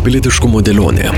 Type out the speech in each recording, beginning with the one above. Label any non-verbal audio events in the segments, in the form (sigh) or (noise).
Pilietiškumo dėlionė.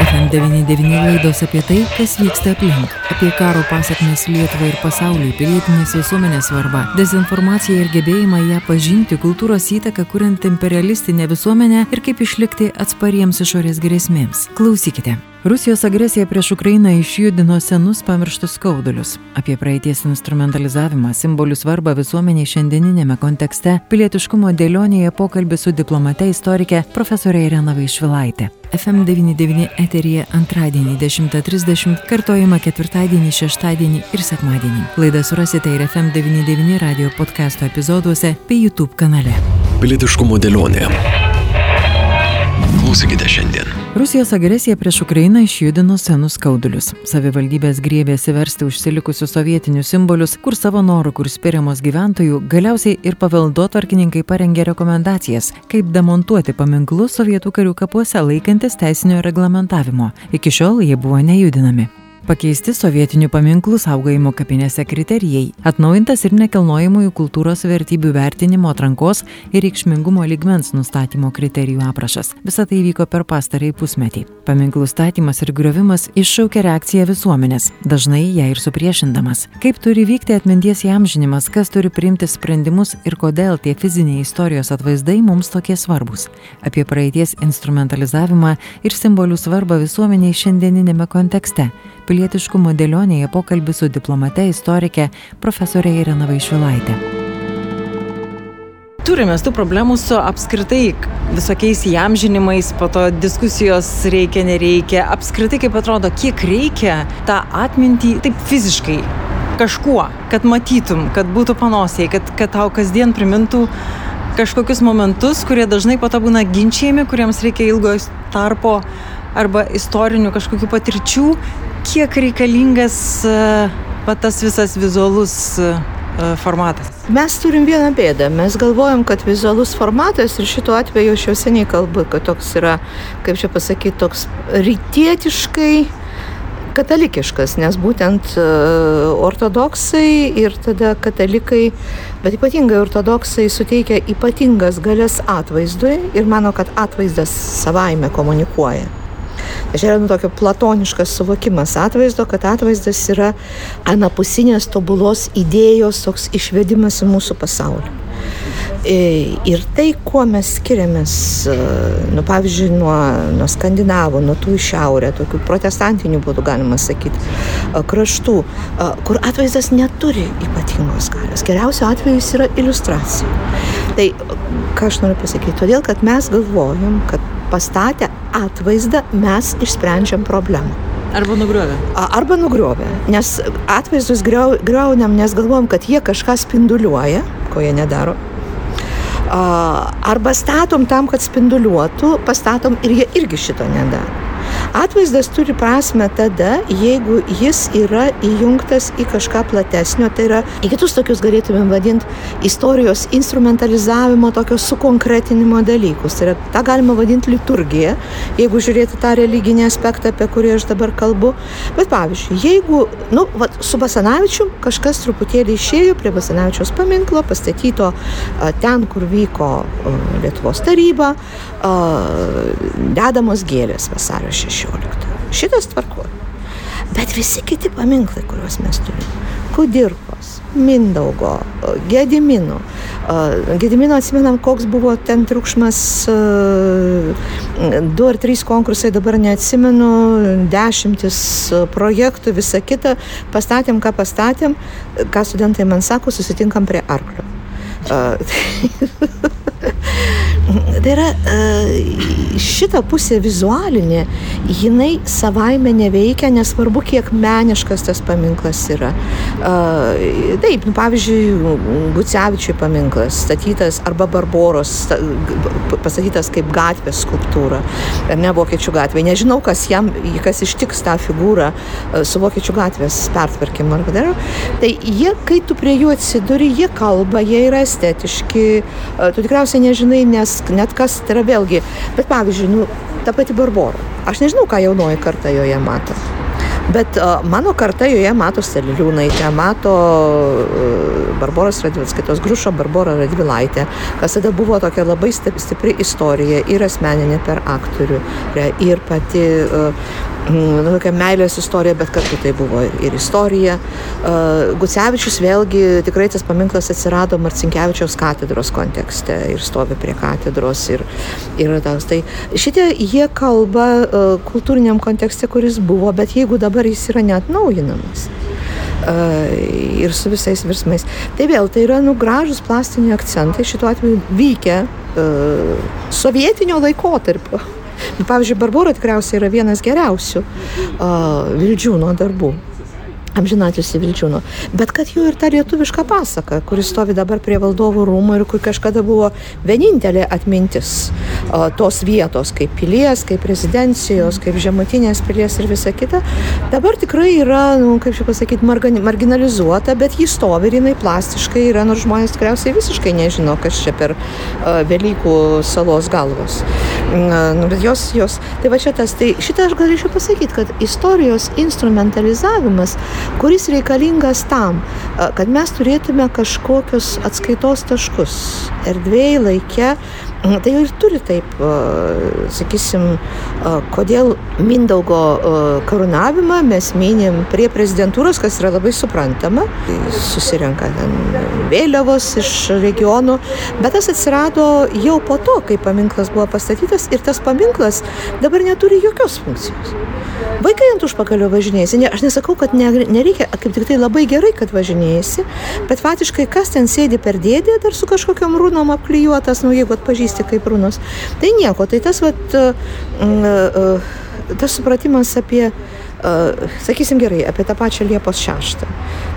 FM99 laidos apie tai, kas vyksta aplink, apie karo pasiekmes Lietuvai ir pasauliui, pilietinės visuomenės svarbą, dezinformaciją ir gebėjimą ją pažinti, kultūros įtaką, kuriant imperialistinę visuomenę ir kaip išlikti atspariems išorės grėsmėms. Klausykite. Rusijos agresija prieš Ukrainą išjudino senus pamirštus skaudulius. Apie praeities instrumentalizavimą, simbolių svarbą visuomeniai šiandieninėme kontekste, pilietiškumo dėlionėje pokalbis su diplomate istorike profesorė Irena Vaišvilaitė. FM99 eterija antradienį 10.30, kartojama ketvirtadienį, šeštadienį ir sekmadienį. Laidą surasite ir FM99 radio podkasto epizoduose bei YouTube kanale. Pilietiškumo dėlionė. Klausykite šiandien. Rusijos agresija prieš Ukrainą išjudino senus skaudulius. Savivaldybės griebėsi versti užsilikusius sovietinius simbolius, kur savo norų, kur spiriamos gyventojų, galiausiai ir paveldotvarkininkai parengė rekomendacijas, kaip demontuoti paminklus sovietų karių kapuose laikantis teisinio reglamentavimo. Iki šiol jie buvo nejudinami. Pakeisti sovietinių paminklų saugojimo kapinėse kriterijai, atnaujintas ir nekelnojimųjų kultūros vertybių vertinimo atrankos ir reikšmingumo lygmens nustatymo kriterijų aprašas. Visą tai vyko per pastarąjį pusmetį. Paminklų statymas ir griovimas iššaukia reakciją visuomenės, dažnai ją ir supriešindamas. Kaip turi vykti atminties įamžinimas, kas turi priimti sprendimus ir kodėl tie fiziniai istorijos atvaizdai mums tokie svarbus. Apie praeities instrumentalizavimą ir simbolių svarbą visuomeniai šiandieninėme kontekste pilietiškumo dėlionėje pokalbis su diplomate istorike profesorė Irena Vaišvilaitė. Turime tų problemų su apskritai visokiais įamžinimais, po to diskusijos reikia, nereikia. Apskritai, kaip atrodo, kiek reikia tą atmintį taip fiziškai kažkuo, kad matytum, kad būtų panosiai, kad, kad tau kasdien primintų kažkokius momentus, kurie dažnai po to būna ginčiami, kuriems reikia ilgo tarpo arba istorinių kažkokių patirčių, kiek reikalingas va, tas visas vizualus formatas? Mes turim vieną bėdą. Mes galvojam, kad vizualus formatas ir šituo atveju aš jau seniai kalbu, kad toks yra, kaip čia pasakyti, toks rytietiškai katalikiškas, nes būtent ortodoksai ir tada katalikai, bet ypatingai ortodoksai suteikia ypatingas galės atvaizdui ir mano, kad atvaizdas savaime komunikuoja. Yra nu, tokio platoniškas suvokimas atvaizdo, kad atvaizdas yra anapusinės tobulos idėjos toks išvedimas į mūsų pasaulį. Ir tai, kuo mes skiriamės, nu, pavyzdžiui, nuo, nuo skandinavų, nuo tų į šiaurę, tokių protestantinių būtų galima sakyti, kraštų, kur atvaizdas neturi ypatingos galios. Geriausio atveju jis yra iliustracija. Tai ką aš noriu pasakyti? Todėl, kad mes galvojam, kad pastatę atvaizdą mes išsprendžiam problemą. Arba nugriovė. Arba nugriovė. Nes atvaizdus greunam, nes galvom, kad jie kažką spinduliuoja, ko jie nedaro. Arba statom tam, kad spinduliuotų, pastatom ir jie irgi šito nedaro. Atvaizdas turi prasme tada, jeigu jis yra įjungtas į kažką platesnio, tai yra į kitus tokius galėtumėm vadinti istorijos instrumentalizavimo, tokio sukonkretinimo dalykus. Tai yra, tą galima vadinti liturgija, jeigu žiūrėti tą religinį aspektą, apie kurį aš dabar kalbu. Bet pavyzdžiui, jeigu, nu, vat, su Basanavičiu kažkas truputėlį išėjo prie Basanavičiaus paminklo, pastatyto ten, kur vyko Lietuvos taryba, dedamos gėlės vasario 16. Šitas tvarko. Bet visi kiti paminklai, kuriuos mes turime. Kudirkos, Mindaugo, Gedimino. Gedimino atsimenam, koks buvo ten triukšmas, du ar trys konkursai, dabar neatsimenu, dešimtis projektų, visa kita. Pastatėm, ką pastatėm, ką studentai man sako, susitinkam prie arklio. (laughs) Tai yra šita pusė vizualinė, jinai savaime neveikia, nesvarbu, kiek meniškas tas paminklas yra. Taip, nu, pavyzdžiui, Gucevičiui paminklas statytas arba Barboros pastatytas kaip gatvės skulptūra, ar ne Vokiečių gatvė. Nežinau, kas jam, kas ištiks tą figūrą su Vokiečių gatvės pertvarkymu ar kadar. Tai jie, kai tu prie jų atsiduri, jie kalba, jie yra estetiški, tu tikriausiai nežinai, nes net kas tai yra vėlgi. Bet pavyzdžiui, nu, ta pati Barbora. Aš nežinau, ką jaunoji karta joje mato. Bet mano karta joje mato Steliliūnaitę, mato Barboros Radvilskaitos Grušo Barbora Radvilaitė, kas tada buvo tokia labai stipri istorija ir asmeninė per aktorių, ir pati nu, tokia meilės istorija, bet kartu tai buvo ir istorija. Gucevičius vėlgi tikrai tas paminklas atsirado Marcinkievičiaus katedros kontekste ir stovi prie katedros. Ir, ir tas, tai šitie jie kalba kultūriniam kontekste, kuris buvo, bet jeigu dabar jis yra neatnaujinamas ir su visais virsmais. Tai vėl, tai yra nu, gražus plastiniai akcentai, šituo atveju vykę uh, sovietinio laikotarpio. Pavyzdžiui, Barbora tikriausiai yra vienas geriausių uh, Vildžiūno darbų amžinatilsi Vilčiūno. Bet kad jų ir ta lietuviška pasaka, kuris stovi dabar prie valdovų rūmų ir kur kažkada buvo vienintelė atmintis tos vietos, kaip pilies, kaip rezidencijos, kaip žemutinės pilies ir visa kita, dabar tikrai yra, nu, kaip čia pasakyti, marginalizuota, bet ji stovi ir jinai plastiškai yra, nors žmonės tikriausiai visiškai nežino, kas čia per Velykų salos galvos. Uh, nu, bet jos, jos, tai va šitas, tai šitą aš galėčiau pasakyti, kad istorijos instrumentalizavimas kuris reikalingas tam, kad mes turėtume kažkokius atskaitos taškus erdvėje, laikė. Tai ir turi taip, sakysim, kodėl Mindaugo karūnavimą mes minim prie prezidentūros, kas yra labai suprantama. Susirenka ten vėliavos iš regionų, bet tas atsirado jau po to, kai paminklas buvo pastatytas ir tas paminklas dabar neturi jokios funkcijos. Vaikai ant užpakalio važinėjasi. Ne, aš nesakau, kad ne, nereikia, kaip tik tai labai gerai, kad važinėjasi, bet faktiškai kas ten sėdi per dėdį, dar su kažkokiam rūnom apklijuotas, nu jeigu atpažįsti kaip rūnos. Tai nieko, tai tas, vat, uh, tas supratimas apie sakysim gerai, apie tą pačią Liepos 6.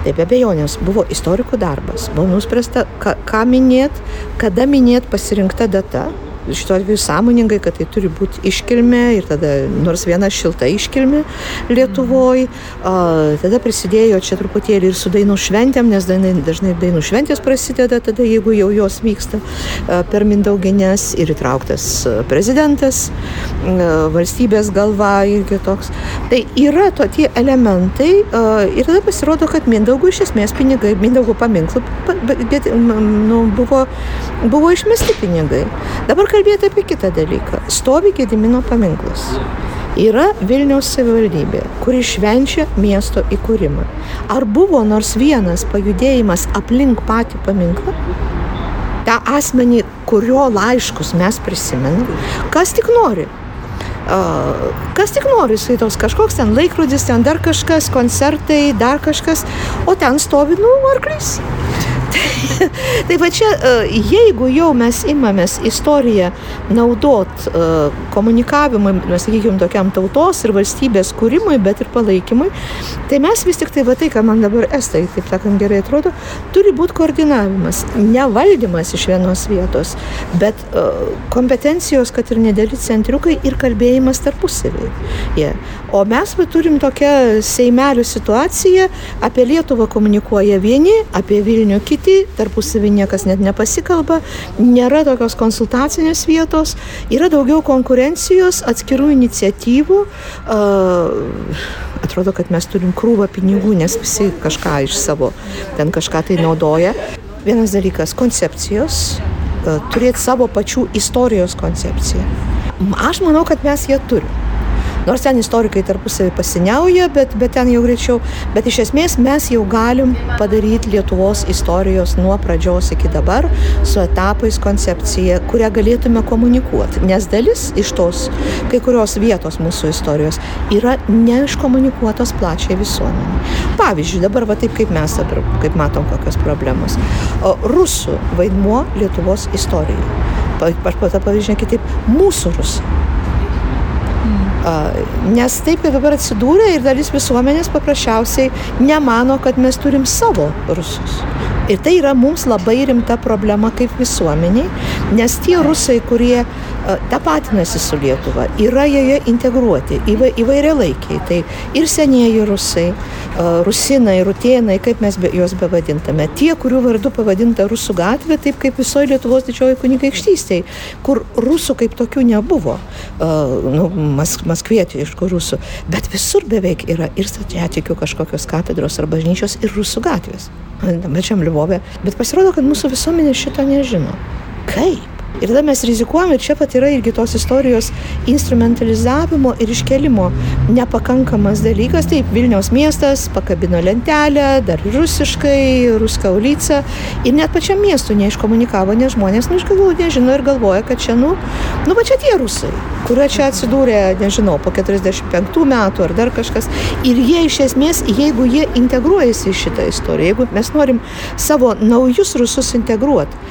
Tai be abejonės buvo istorikų darbas, buvo nuspręsta, ką, ką minėt, kada minėt pasirinkta data, šituo atveju sąmoningai, kad tai turi būti iškilmė ir tada nors viena šilta iškilmė Lietuvoje. Tada prisidėjo čia truputėlį ir su dainų šventėm, nes dažnai dainų šventės prasideda tada, jeigu jau jos vyksta per Mindauginės ir įtrauktas prezidentas, valstybės galva irgi toks. Tai yra to tie elementai ir tada pasirodo, kad Mindaugų iš esmės pinigai, Mindaugų paminklų bet, nu, buvo, buvo išmesti pinigai. Dabar kalbėti apie kitą dalyką. Stovi Gedimino paminklas. Yra Vilniaus savivaldybė, kuri švenčia miesto įkūrimą. Ar buvo nors vienas pajudėjimas aplink patį paminklą? tą asmenį, kurio laiškus mes prisimenam, kas tik nori. Kas tik nori, jisai tos kažkoks ten laikrodis, ten dar kažkas, koncertai, dar kažkas, o ten stovi, nu, arklys. (laughs) tai va čia, e, jeigu jau mes imamės istoriją naudot e, komunikavimui, sakykime, tokiam tautos ir valstybės kūrimui, bet ir palaikymui, tai mes vis tik tai va tai, ką man dabar estai, taip sakant, gerai atrodo, turi būti koordinavimas, ne valdymas iš vienos vietos, bet e, kompetencijos, kad ir nedėli centriukai ir kalbėjimas tarpusavį. Yeah. O mes va, turim tokią Seimelių situaciją, apie Lietuvą komunikuoja vieni, apie Vilnių kiti, tarpusavį niekas net nepasikalba, nėra tokios konsultacinės vietos, yra daugiau konkurencijos, atskirų iniciatyvų. Atrodo, kad mes turim krūvą pinigų, nes visi kažką iš savo ten kažką tai naudoja. Vienas dalykas - koncepcijos, turėti savo pačių istorijos koncepciją. Aš manau, kad mes ją turime. Nors ten istorikai tarpusavį pasiniauja, bet, bet ten jau greičiau. Bet iš esmės mes jau galim padaryti Lietuvos istorijos nuo pradžios iki dabar su etapais koncepcija, kurią galėtume komunikuoti. Nes dalis iš tos kai kurios vietos mūsų istorijos yra neiškomunikuotos plačiai visuomeniai. Pavyzdžiui, dabar va taip kaip mes dabar, kaip matom, kokios problemos. O rusų vaidmuo Lietuvos istorijoje. Aš patą pavyzdžiui kitaip, mūsų rusų Nes taip, kad dabar atsidūrė ir dalis visuomenės paprasčiausiai nemano, kad mes turim savo rusus. Ir tai yra mums labai rimta problema kaip visuomeniai, nes tie rusai, kurie tapatinasi su Lietuva, yra joje integruoti įva, įvairialaikiai. Tai ir senieji rusai, rusinai, rutėnai, kaip mes be, juos bevadintame. Tie, kurių vardu pavadinta Rusų gatvė, taip kaip visoje Lietuvos didžioji kunigaikštystėje, kur rusų kaip tokių nebuvo. nu, mas, maskvietiškų rusų, bet visur beveik yra ir stačiatikių kažkokios katedros ar bažnyčios ir rusų gatvės. Pačiam Liuvove. Bet pasirodo, kad mūsų visuomenė šito nežino. Kaip? Ir tada mes rizikuojam ir čia pat yra irgi tos istorijos instrumentalizavimo ir iškelimo nepakankamas dalykas. Taip, Vilniaus miestas pakabino lentelę, dar rusiškai, ruska ulica. Ir net pačiam miestui neiškomunikavo, nes žmonės, nu, iš galvų nežino ir galvoja, kad čia, nu, nu, va čia tie rusai, kurie čia atsidūrė, nežinau, po 45 metų ar dar kažkas. Ir jie iš esmės, jeigu jie integruojasi į šitą istoriją, jeigu mes norim savo naujus rusus integruoti,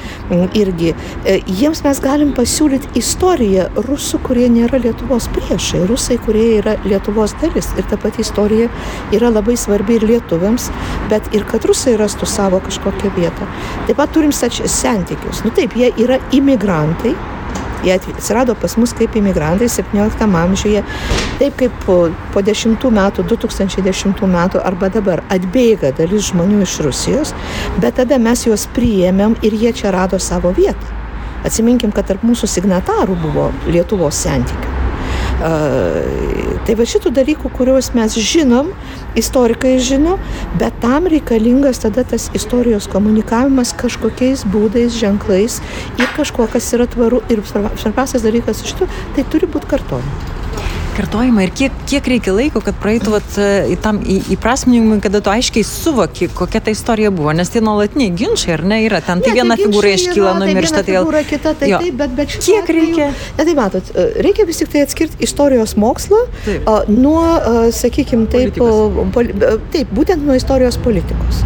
irgi, e, jiems mes galim pasiūlyti istoriją rusų, kurie nėra Lietuvos priešai, rusai, kurie yra Lietuvos dalis. Ir ta pati istorija yra labai svarbi ir lietuviams, bet ir kad rusai rastų savo kažkokią vietą. Taip pat turim santykius. Nu taip, jie yra imigrantai, Jie atsirado pas mus kaip imigrantai 17 amžiuje, taip kaip po, po 10 metų, 2010 metų arba dabar atbėga dalis žmonių iš Rusijos, bet tada mes juos priėmėm ir jie čia rado savo vietą. Atsiminkim, kad tarp mūsų signatarų buvo Lietuvos santykių. Tai va šitų dalykų, kuriuos mes žinom, istorikai žino, bet tam reikalingas tada tas istorijos komunikavimas kažkokiais būdais, ženklais ir kažkuo, kas yra tvaru. Ir svarbiausias dalykas iš to, tai turi būti kartojama kartojimą ir kiek, kiek reikia laiko, kad praeitų vat, į tam įprasminimui, kada tu aiškiai suvoki, kokia ta istorija buvo, nes tie nuolatiniai ginčiai, ar ne, yra ten, tai ne, viena tai figūra iškyla, numiršta, tai vėl. Kita, tai, jo. taip, bet, bet kiek atveju, reikia? Ne, tai matot, e, reikia vis tik tai atskirti istorijos mokslą taip. nuo, sakykime, taip, poli, taip, būtent nuo istorijos politikos.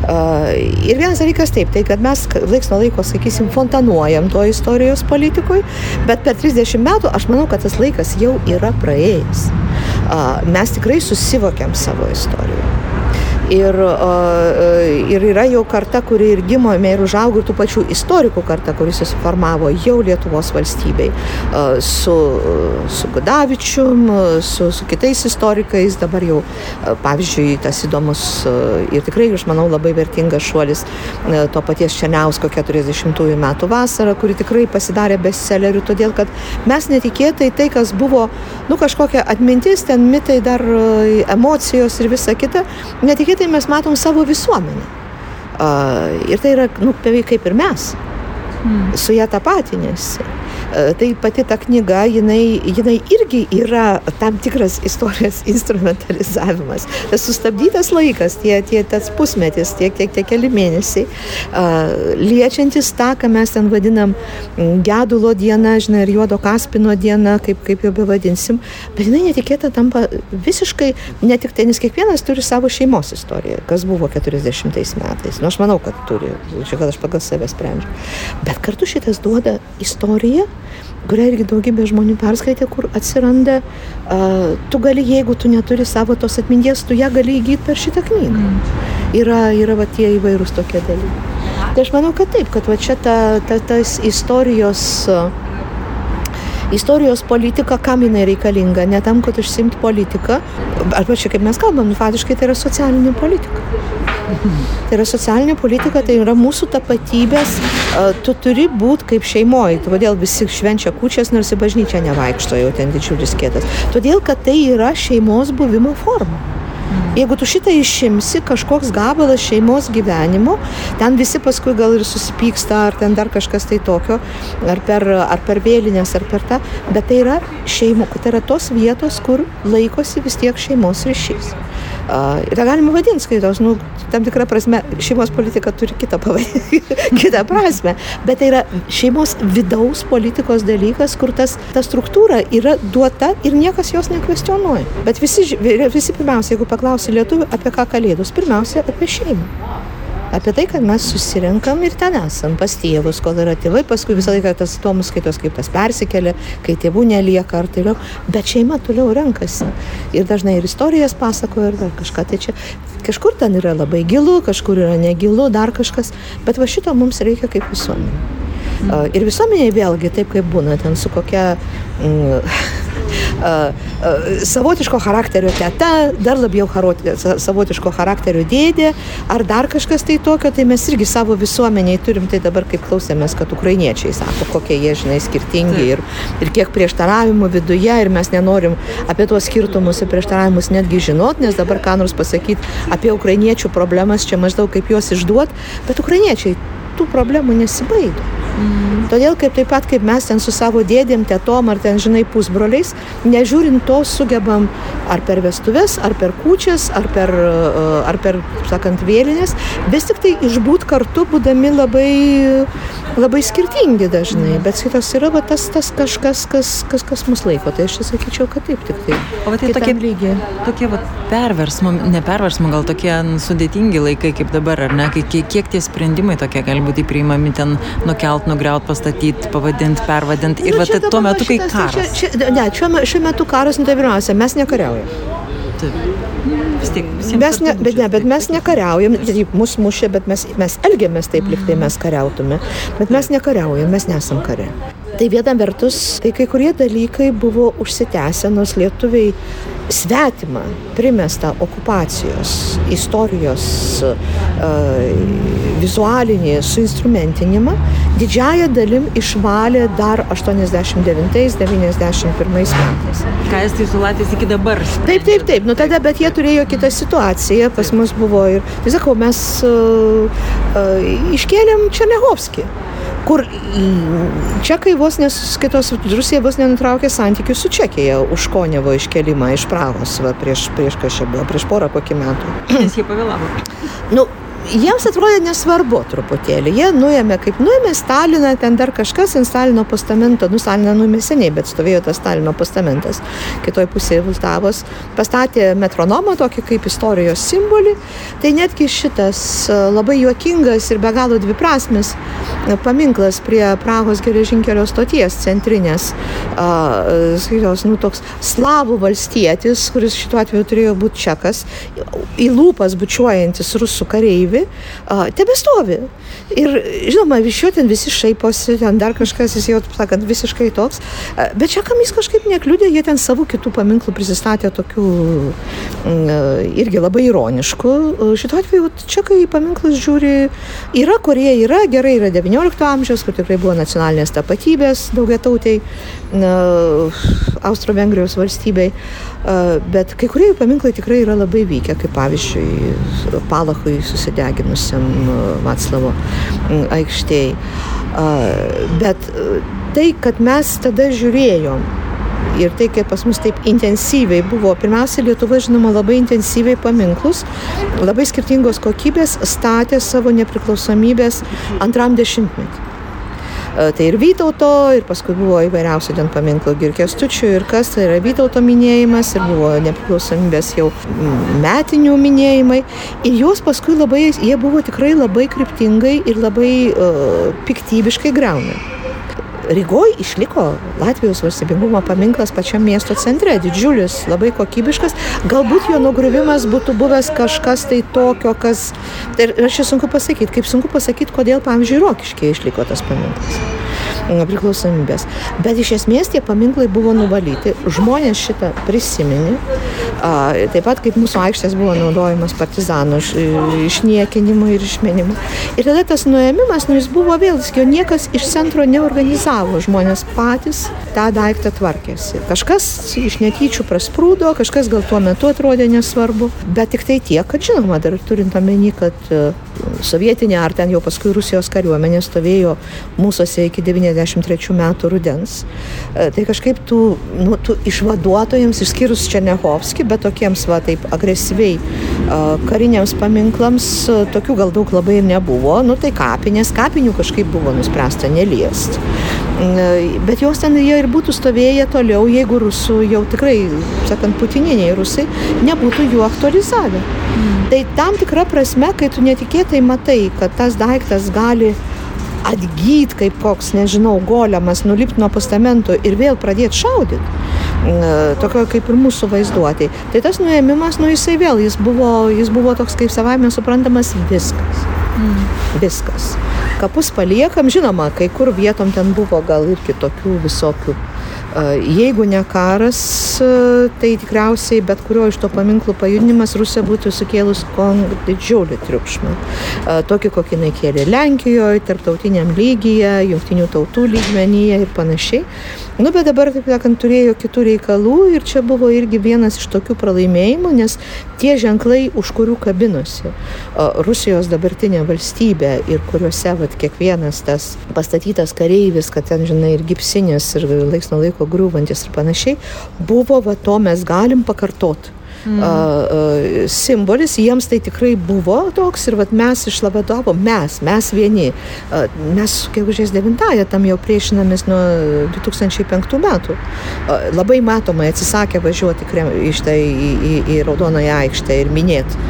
Ir vienas dalykas taip, tai kad mes laiks nuo laiko, sakysim, fontanuojam to istorijos politikui, bet per 30 metų aš manau, kad tas laikas jau yra praėjęs. Mes tikrai susivokiam savo istoriją. Ir, ir yra jau karta, kuri ir gimome ir užaugo tų pačių istorikų karta, kuris susiformavo jau Lietuvos valstybei. Su, su Gudavičium, su, su kitais istorikais, dabar jau, pavyzdžiui, tas įdomus ir tikrai, aš manau, labai vertingas šuolis to paties Černiausko 40-ųjų metų vasarą, kuri tikrai pasidarė bestselleriu, todėl kad mes netikėtai tai, kas buvo, nu, kažkokia atmintis, ten mitai, dar emocijos ir visa kita, netikėtai tai mes matom savo visuomenę. Ir tai yra, nu, beveik kaip ir mes. Mm. Su ją tapatinėsi. E, tai pati ta knyga, jinai, jinai irgi yra tam tikras istorijos (laughs) instrumentalizavimas. Tas sustabdytas laikas, tie, tie, tas pusmetis, tie, tie, tie keli mėnesiai, uh, liečiantis tą, ką mes ten vadinam gedulo diena, žinai, ir juodo kaspino diena, kaip, kaip jau bevadinsim, bet jinai netikėta tampa visiškai, ne tik tai, nes kiekvienas turi savo šeimos istoriją, kas buvo 40 metais. Nu, aš manau, kad turi, čia gal aš pagal save sprendžiu. Bet kartu šitas duoda istoriją, kurią irgi daugybė žmonių perskaitė, kur atsiranda, uh, tu gali, jeigu tu neturi savo tos atminties, tu ją gali įgyti per šitą knygą. Mm. Yra, yra va tie įvairūs tokie dalykai. Tai aš manau, kad taip, kad va čia ta, ta, tas istorijos, istorijos politika, kam jinai reikalinga, ne tam, kad užsimti politiką, arba čia kaip mes kalbam, nu, faktiškai tai yra socialinė politika. Tai yra socialinė politika, tai yra mūsų tapatybės, tu turi būti kaip šeimoji, todėl visi švenčia kučias, nors į bažnyčią nevaikšto jau ten didžiulis kėtas. Todėl, kad tai yra šeimos buvimo forma. Jeigu tu šitą išimsi, kažkoks gabalas šeimos gyvenimo, ten visi paskui gal ir susipyksta, ar ten dar kažkas tai tokio, ar per, ar per vėlinės, ar per tą, bet tai yra šeimo, tai yra tos vietos, kur laikosi vis tiek šeimos ryšys. Ir tą galima vadinti skaitos, nu, tam tikrą prasme, šeimos politika turi kitą, (laughs) kitą prasme, bet tai yra šeimos vidaus politikos dalykas, kur tas, ta struktūra yra duota ir niekas jos nekvestionuoja. Bet visi, visi pirmiausia, jeigu paklausi lietuvių, apie ką kalėdos, pirmiausia, apie šeimą apie tai, kad mes susirenkam ir ten esam pas tėvus, kol yra tėvai, paskui visą laiką tas įdomus skaitos, kaip tas persikelia, kai tėvų nelieka ar toliau, bet šeima toliau renkasi. Ir dažnai ir istorijas pasakoja ir dar kažką. Tai čia kažkur ten yra labai gilu, kažkur yra negilu, dar kažkas, bet va šito mums reikia kaip visuomenė. Mm. Ir visuomeniai vėlgi taip kaip būna ten su kokia mm, savotiško charakterio teta, dar labiau savotiško charakterio dėdė, ar dar kažkas tai tokio, tai mes irgi savo visuomeniai turim, tai dabar kaip klausėmės, kad ukrainiečiai sako, kokie jie, žinai, skirtingi ir, ir kiek prieštaravimų viduje ir mes nenorim apie tuos skirtumus ir prieštaravimus netgi žinot, nes dabar ką nors pasakyti apie ukrainiečių problemas, čia maždaug kaip juos išduot, bet ukrainiečiai tų problemų nesibaido. Mm. Todėl kaip taip pat kaip mes ten su savo dėdėm, tėtom ar ten, žinai, pusbroliais, nežiūrint to, sugebam ar per vestuves, ar per kūčias, ar per, ar per sakant, vėlinės, vis tik tai išbūt kartu, būdami labai, labai skirtingi dažnai. Bet kitas yra va, tas, tas kažkas, kas, kas, kas mus laiko. Tai aš sakyčiau, kad taip tik tai. O tai tokie, lygiai. tokie va, perversmo, ne perversmo, gal tokie sudėtingi laikai kaip dabar, ar ne? Kiek, kiek tie sprendimai tokie gali būti priimami ten nukelt nugriaut, pastatyti, pavadinti, pervadinti. Ir nu, va, tuo metu, kai karas. Čia, čia, ne, šiuo, šiuo metu karas, nu tai pirmiausia, mes nekariaujame. Vis tiek, mes ne, bet, ne, bet mes nekariaujam, mus mušė, bet mes, mes elgiamės taip, lyg tai mes kariautume. Bet mes nekariaujam, mes nesam kare. Tai viena vertus, tai kai kurie dalykai buvo užsitęsę, nors lietuviai svetimą, primestą okupacijos, istorijos, uh, vizualinį suinstrumentinimą didžiąją dalim išvalė dar 89-91 metais. Ką estai su Latvijais iki dabar? Taip, taip, taip. Nu tada, bet jie turėjo kitą situaciją. Pas mus buvo ir, tai sakau, mes uh, uh, iškėlėm Černehovskį kur čekai vos nes kitos Rusija vos nenutraukė santykių su Čekija už Konevo iškelimą iš Prahos va, prieš, prieš kažką buvo, prieš porą kokį metų. Nes jie pavėlavo. Nu, jiems atrodė nesvarbu truputėlį. Jie nuėmė, kaip nuėmė Staliną, ten dar kažkas ant Stalino postamento, nu Staliną nuėmė seniai, bet stovėjo tas Stalino postamentas, kitoj pusėje Vultavos, pastatė metronomą tokį kaip istorijos simbolį. Tai netgi šitas e, labai juokingas ir be galo dviprasmis e, paminklas prie Prahos geležinkelio stoties centrinės, skaitos, nu toks slavų valstietis, kuris šituo atveju turėjo būti čekas, į lūpas bučiuojantis rusų kareivį stovi, tebe stovi. Ir žinoma, iš jo ten visi šaiposi, ten dar kažkas, jis jau, taip sakant, visiškai toks. Bet čia kam jis kažkaip nekliūdė, jie ten savo kitų paminklų prisistatė tokių mm, irgi labai ironiškų. Šituo atveju čia, kai paminklus žiūri, yra, kurie yra, gerai yra 19 amžiaus, kur tikrai buvo nacionalinės tapatybės daugiatautiai Austro-Vengrijos valstybei. Bet kai kurie jų paminklai tikrai yra labai vykę, kaip pavyzdžiui Palachui susideginusiam Vaclavo aikštėje. Bet tai, kad mes tada žiūrėjom ir tai, kad pas mus taip intensyviai buvo, pirmiausia, Lietuva, žinoma, labai intensyviai paminklus, labai skirtingos kokybės statė savo nepriklausomybės antram dešimtmetį. E, tai ir Vytauto, ir paskui buvo įvairiausių ten paminklų ir Kestučių, ir kas tai yra Vytauto minėjimas, ir buvo nepriklausomybės jau metinių minėjimai. Ir juos paskui labai, jie buvo tikrai labai kryptingai ir labai uh, piktybiškai greunami. Rygoje išliko Latvijos valstybingumo paminklas pačiam miesto centre, didžiulis, labai kokybiškas. Galbūt jo nugriuvimas būtų buvęs kažkas tai tokio, kas... Ir aš čia sunku pasakyti, kaip sunku pasakyti, kodėl, pavyzdžiui, Rokiškė išliko tas paminklas priklausomybės. Bet iš esmės tie paminklai buvo nuvalyti, žmonės šitą prisiminė, taip pat kaip mūsų aikštės buvo naudojamas partizanų išniekinimui ir išmenimui. Ir tada tas nuėmimas, nu jis buvo vėl, jo niekas iš centro neorganizavo organizavo, žmonės patys tą daiktą tvarkėsi. Kažkas iš netyčių prasprūdo, kažkas gal tuo metu atrodė nesvarbu, bet tik tai tiek, kad žinoma, dar turint omeny, kad e, sovietinė ar ten jau paskui Rusijos kariuomenė stovėjo mūsųse iki 93 metų rudens, e, tai kažkaip tų, nu, tų išvaduotojams, išskyrus Černehovskį, bet tokiems va taip agresyviai kariniams paminklams, tokių gal daug labai ir nebuvo, nu tai kapinės, kapinių kažkaip buvo nuspręsta neliest. Bet jos ten jie ir būtų stovėję toliau, jeigu rusų jau tikrai, sakant, putininiai rusai nebūtų jų aktualizavę. Mm. Tai tam tikra prasme, kai tu netikėtai matai, kad tas daiktas gali atgyti kaip koks, nežinau, golemas, nulipti nuo postamento ir vėl pradėti šaudyti. Tokio kaip ir mūsų vaizduotė. Tai tas nuėmimas, nu jisai vėl, jis buvo, jis buvo toks kaip savaime suprantamas viskas. Mm. Viskas kapus paliekam, žinoma, kai kur vietom ten buvo gal ir kitokių visokių Jeigu ne karas, tai tikriausiai bet kurio iš to paminklų pajudinimas Rusija būtų sukėlus didžiulį triukšmą. Tokį, kokį jinai kėlė Lenkijoje, tarptautiniam lygyje, jungtinių tautų lygmenyje ir panašiai. Nu, bet dabar, taip sakant, turėjo kitų reikalų ir čia buvo irgi vienas iš tokių pralaimėjimų, nes tie ženklai, už kurių kabinosi Rusijos dabartinė valstybė ir kuriuose vat, kiekvienas tas pastatytas kareivis, kad ten, žinai, ir gipsinės, ir laiks nuo laiko griūvantis ir panašiai, buvo, va to mes galim pakartoti. Mm. Uh, simbolis, jiems tai tikrai buvo toks ir vat, mes iš Labadovo, mes, mes vieni, uh, mes gegužės 9-ąją tam jau priešinamės nuo 2005 metų. Uh, labai matomai atsisakė važiuoti iš tai į, į, į Raudonąją aikštę ir minėti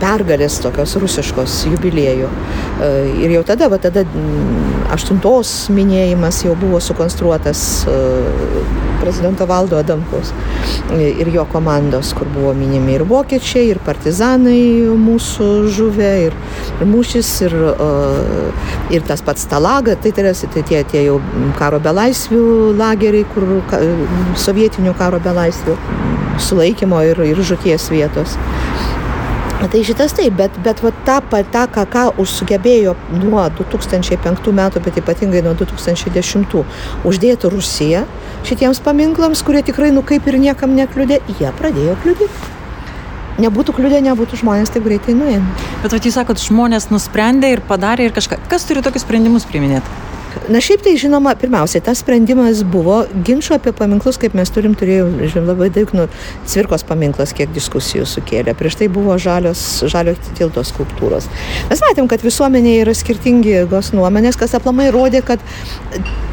pergalės tokios rusiškos jubiliejų. Ir jau tada, va tada aštuntos minėjimas jau buvo sukonstruotas prezidento Valdo Adamkaus ir jo komandos, kur buvo minimi ir vokiečiai, ir partizanai mūsų žuvę, ir, ir mūšis, ir, ir tas pats Talaga, tai, tai, tai tie, tie jau karo belaisvių lageriai, kur sovietinių karo belaisvių sulaikymo ir, ir žuties vietos. Tai šitas taip, bet, bet va, tą, tą ką, ką užsugebėjo nuo 2005 metų, bet ypatingai nuo 2010 uždėti Rusija šitiems paminklams, kurie tikrai, nu kaip ir niekam nekliudė, jie pradėjo kliudyti. Nebūtų kliūdė, nebūtų žmonės taip greitai nuėmę. Bet vat, jūs sakot, žmonės nusprendė ir padarė ir kažką. Kas turi tokius sprendimus priminėti? Na šiaip tai žinoma, pirmiausiai tas sprendimas buvo ginčio apie paminklus, kaip mes turim, turėjau žinom, labai daug, nu, cvirkos paminklas, kiek diskusijų sukėlė. Prieš tai buvo žalios, žalio tilto skulptūros. Mes matėm, kad visuomenėje yra skirtingi jėgos nuomonės, kas aplamai rodė, kad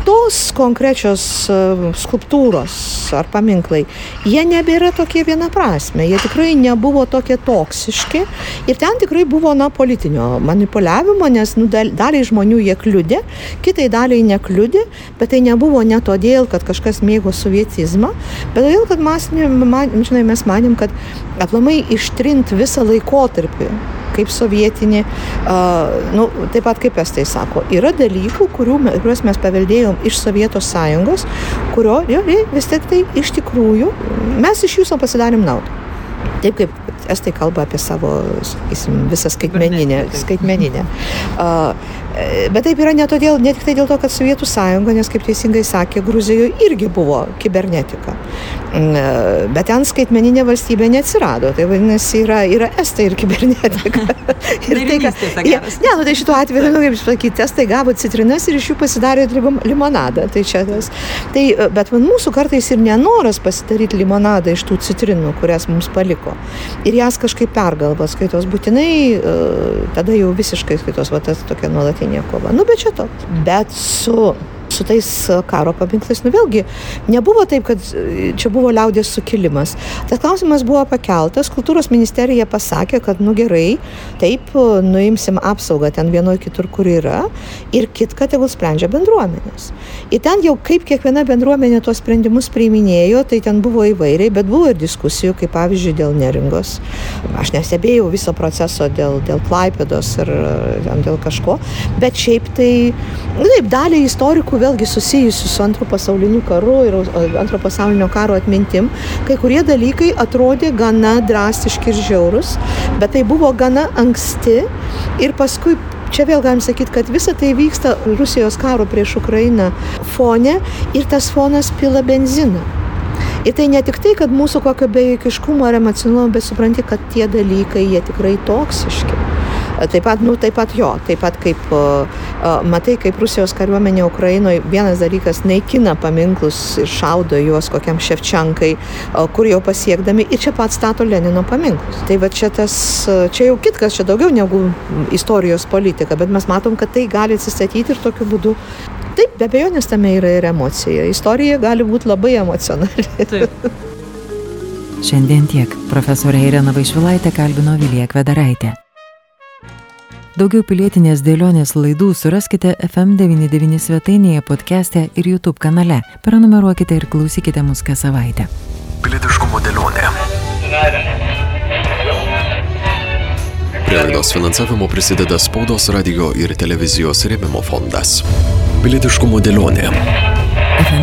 tos konkrečios e, skulptūros ar paminklai, jie nebėra tokie vienaprasme, jie tikrai nebuvo tokie toksiški ir ten tikrai buvo, na, politinio manipuliavimo, nes, nu, daliai žmonių jie kliudė, kitai daliai nekliudė, bet tai nebuvo ne todėl, kad kažkas mėgo sovietizmą, bet todėl, kad mes, man, žinai, mes manim, kad aplamai ištrinti visą laikotarpį kaip sovietinį, uh, nu, taip pat kaip estai sako, yra dalykų, kurių, kuriuos mes paveldėjom iš Sovietų sąjungos, kurio jo, vis tik tai iš tikrųjų mes iš jūsų pasidarėm naudą. Taip kaip estai kalba apie savo, sakysim, visą skaitmeninę. skaitmeninę. Uh, bet taip yra ne, todėl, ne tik tai dėl to, kad Sovietų sąjunga, nes kaip teisingai sakė, Gruzijoje irgi buvo kibernetika. Mm, bet ten skaitmeninė valstybė neatsirado. Tai vadinasi, yra, yra estai ir kibernetika. (laughs) ir tai, kad, ja, ne, nu, tai šituo atveju, nu, kaip sakyti, estai gavo citrinas ir iš jų pasidarė limonadą. Tai čia tas. Tai, bet man mūsų kartais ir nenoras pasidaryti limonadą iš tų citrinų, kurias mums paliko. Ir jas kažkaip pergalvos, skaitos būtinai, e, tada jau visiškai skaitos, va tas tokia nuolatinė kova. Nu, bet čia toks. Bet su su tais e, karo paminklais, nu vėlgi, nebuvo taip, kad e, čia buvo liaudės sukilimas. Tas klausimas buvo pakeltas, kultūros ministerija pasakė, kad nu gerai, taip, e, nuimsim apsaugą ten vienoje kitur, kur yra, ir kitką tegul sprendžia bendruomenės. Ir ten jau kaip kiekviena bendruomenė tuos sprendimus priiminėjo, tai ten buvo įvairiai, bet buvo ir diskusijų, kaip pavyzdžiui, dėl neringos. Aš nesebėjau viso proceso dėl, dėl klaipėdos ir dėl kažko, bet šiaip tai, nu, taip, dalį istorikų vėlgi susijusių su antro pasauliniu karu ir antro pasaulinio karo atmintim, kai kurie dalykai atrodė gana drastiški ir žiaurus, bet tai buvo gana anksti ir paskui Čia vėl galim sakyti, kad visa tai vyksta Rusijos karo prieš Ukrainą fone ir tas fonas pila benziną. Ir tai ne tik tai, kad mūsų kokio bejėgiškumo ar emocionalumo, bet supranti, kad tie dalykai, jie tikrai toksiški. Taip pat, nu, taip pat jo, taip pat kaip matai, kaip Rusijos kariuomenė Ukrainoje vienas dalykas naikina paminklus ir šaudo juos kokiam Ševčankai, kur jau pasiekdami ir čia pat stato Lenino paminklus. Tai va čia tas, čia jau kitkas, čia daugiau negu istorijos politika, bet mes matom, kad tai gali atsistatyti ir tokiu būdu Taip, be abejo, nes tame yra ir emocija. Istorija gali būti labai emocionali. Taip. (laughs) Šiandien tiek. Profesorė Irena Vaišvilaitė kalbino Vilija Kvedaraitė. Daugiau pilietinės dėlionės laidų suraskite FM99 svetainėje, podcast'e ir YouTube kanale. Prenumeruokite ir klausykite mus kas savaitę. Pilietiškumo dėlionė. Prie laidos finansavimo prisideda spaudos radio ir televizijos rėmimo fondas. Pilietiškumo dėlionė.